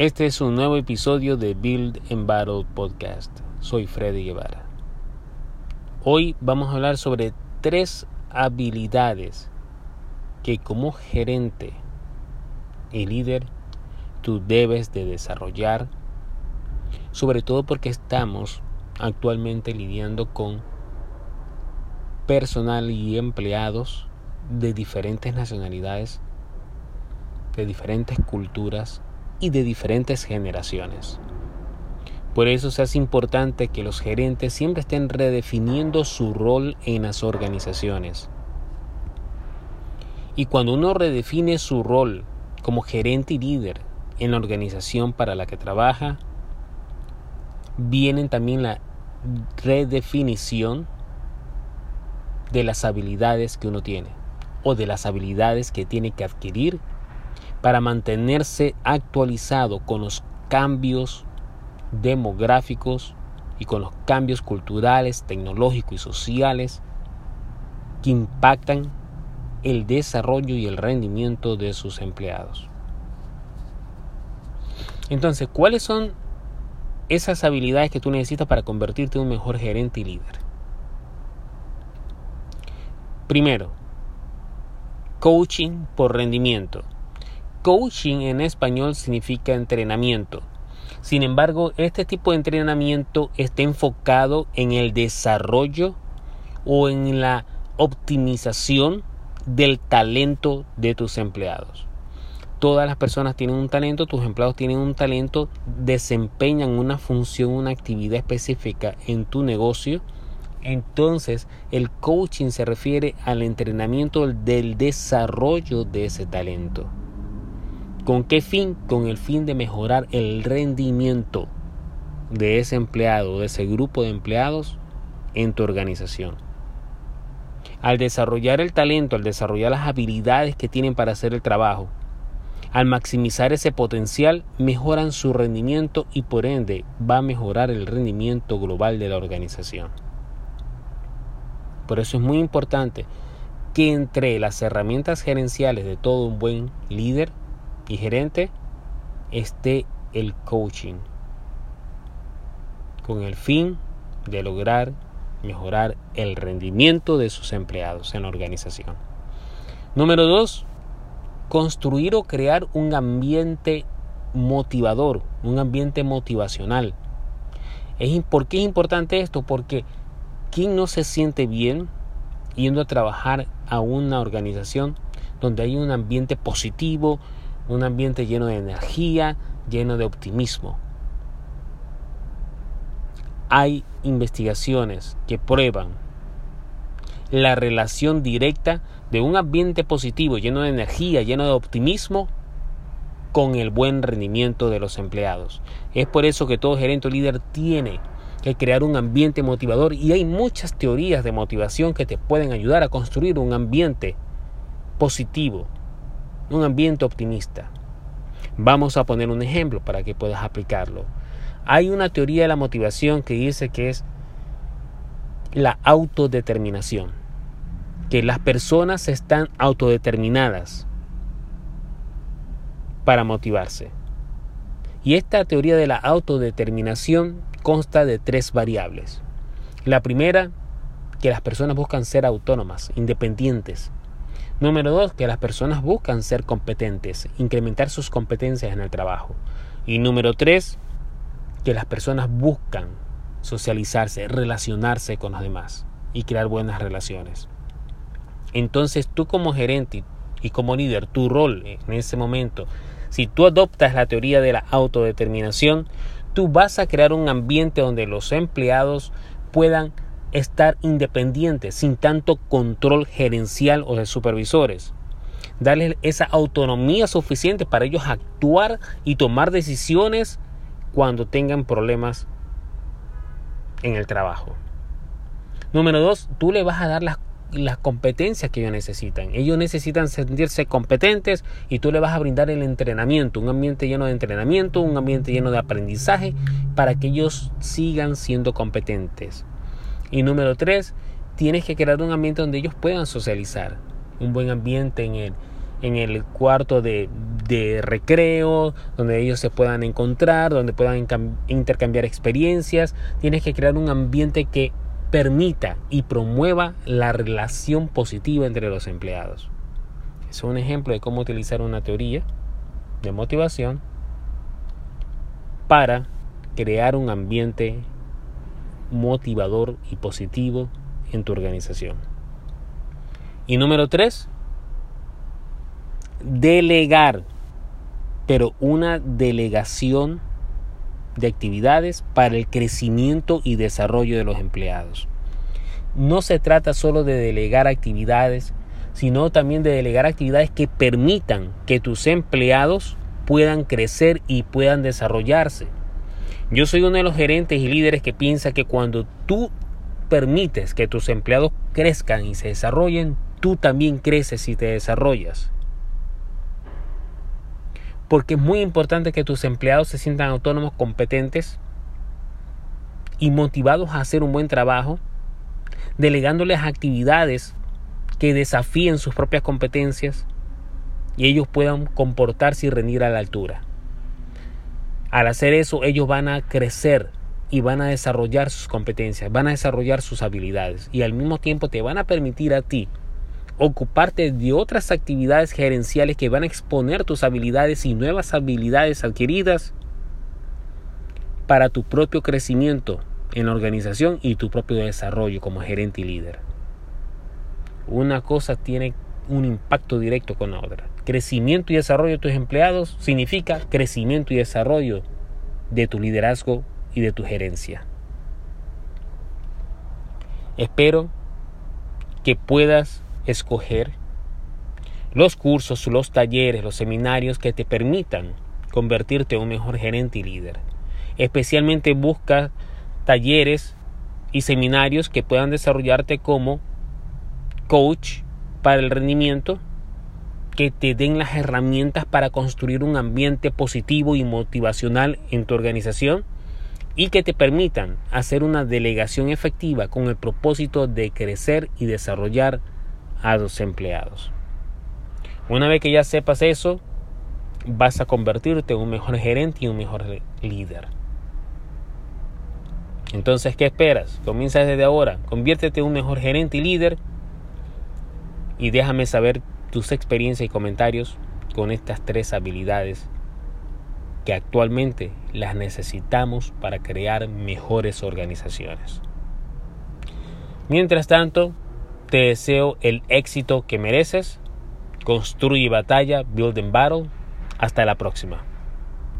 Este es un nuevo episodio de Build and Battle Podcast. Soy Freddy Guevara. Hoy vamos a hablar sobre tres habilidades que como gerente y líder tú debes de desarrollar, sobre todo porque estamos actualmente lidiando con personal y empleados de diferentes nacionalidades, de diferentes culturas y de diferentes generaciones. Por eso se hace importante que los gerentes siempre estén redefiniendo su rol en las organizaciones. Y cuando uno redefine su rol como gerente y líder en la organización para la que trabaja, viene también la redefinición de las habilidades que uno tiene o de las habilidades que tiene que adquirir para mantenerse actualizado con los cambios demográficos y con los cambios culturales, tecnológicos y sociales que impactan el desarrollo y el rendimiento de sus empleados. Entonces, ¿cuáles son esas habilidades que tú necesitas para convertirte en un mejor gerente y líder? Primero, coaching por rendimiento. Coaching en español significa entrenamiento. Sin embargo, este tipo de entrenamiento está enfocado en el desarrollo o en la optimización del talento de tus empleados. Todas las personas tienen un talento, tus empleados tienen un talento, desempeñan una función, una actividad específica en tu negocio. Entonces, el coaching se refiere al entrenamiento del desarrollo de ese talento. ¿Con qué fin? Con el fin de mejorar el rendimiento de ese empleado, de ese grupo de empleados en tu organización. Al desarrollar el talento, al desarrollar las habilidades que tienen para hacer el trabajo, al maximizar ese potencial, mejoran su rendimiento y por ende va a mejorar el rendimiento global de la organización. Por eso es muy importante que entre las herramientas gerenciales de todo un buen líder y gerente esté el coaching con el fin de lograr mejorar el rendimiento de sus empleados en la organización. Número dos, construir o crear un ambiente motivador, un ambiente motivacional. ¿Por qué es importante esto? Porque ¿quién no se siente bien yendo a trabajar a una organización donde hay un ambiente positivo, un ambiente lleno de energía, lleno de optimismo. Hay investigaciones que prueban la relación directa de un ambiente positivo, lleno de energía, lleno de optimismo, con el buen rendimiento de los empleados. Es por eso que todo gerente o líder tiene que crear un ambiente motivador y hay muchas teorías de motivación que te pueden ayudar a construir un ambiente positivo, un ambiente optimista. Vamos a poner un ejemplo para que puedas aplicarlo. Hay una teoría de la motivación que dice que es la autodeterminación, que las personas están autodeterminadas para motivarse. Y esta teoría de la autodeterminación consta de tres variables. La primera, que las personas buscan ser autónomas, independientes, Número dos, que las personas buscan ser competentes, incrementar sus competencias en el trabajo. Y número tres, que las personas buscan socializarse, relacionarse con los demás y crear buenas relaciones. Entonces tú como gerente y como líder, tu rol en ese momento, si tú adoptas la teoría de la autodeterminación, tú vas a crear un ambiente donde los empleados puedan estar independientes, sin tanto control gerencial o de supervisores. Darles esa autonomía suficiente para ellos actuar y tomar decisiones cuando tengan problemas en el trabajo. Número dos, tú le vas a dar las, las competencias que ellos necesitan. Ellos necesitan sentirse competentes y tú le vas a brindar el entrenamiento, un ambiente lleno de entrenamiento, un ambiente lleno de aprendizaje para que ellos sigan siendo competentes. Y número tres, tienes que crear un ambiente donde ellos puedan socializar. Un buen ambiente en el, en el cuarto de, recreo, donde ellos se puedan encontrar, donde puedan intercambiar experiencias. Tienes que crear un ambiente que permita y promueva la relación positiva entre los empleados. Es un ejemplo de cómo utilizar una teoría de motivación para crear un ambiente motivador y positivo en tu organización. Y número tres, delegar, pero una delegación de actividades para el crecimiento y desarrollo de los empleados. No se trata solo de delegar actividades, sino también de delegar actividades que permitan que tus empleados puedan crecer y puedan desarrollarse. Yo soy uno de los gerentes y líderes que piensa que cuando tú permites que tus empleados crezcan y se desarrollen, tú también creces y te desarrollas. Porque es muy importante que tus empleados se sientan autónomos, competentes y motivados a hacer un buen trabajo, delegándoles actividades que desafíen sus propias competencias y ellos puedan comportarse y rendir a la altura. Al hacer eso, ellos van a crecer y van a desarrollar sus competencias, van a desarrollar sus habilidades y al mismo tiempo te van a permitir a ti ocuparte de otras actividades gerenciales que van a exponer tus habilidades y nuevas habilidades adquiridas para tu propio crecimiento en la organización y tu propio desarrollo como gerente y líder. Una cosa tiene un impacto directo con la otra. Crecimiento y desarrollo de tus empleados significa crecimiento y desarrollo de tu liderazgo y de tu gerencia. Espero que puedas escoger los cursos, los talleres, los seminarios que te permitan convertirte en un mejor gerente y líder. Especialmente busca talleres y seminarios que puedan desarrollarte como coach para el rendimiento, que te den las herramientas para construir un ambiente positivo y motivacional en tu organización y que te permitan hacer una delegación efectiva con el propósito de crecer y desarrollar a los empleados. Una vez que ya sepas eso, vas a convertirte en un mejor gerente y un mejor líder. Entonces, ¿qué esperas? Comienza desde ahora, conviértete en un mejor gerente y líder y déjame saber tus experiencias y comentarios con estas tres habilidades que actualmente las necesitamos para crear mejores organizaciones. Mientras tanto, te deseo el éxito que mereces. Construye batalla, build and battle. Hasta la próxima.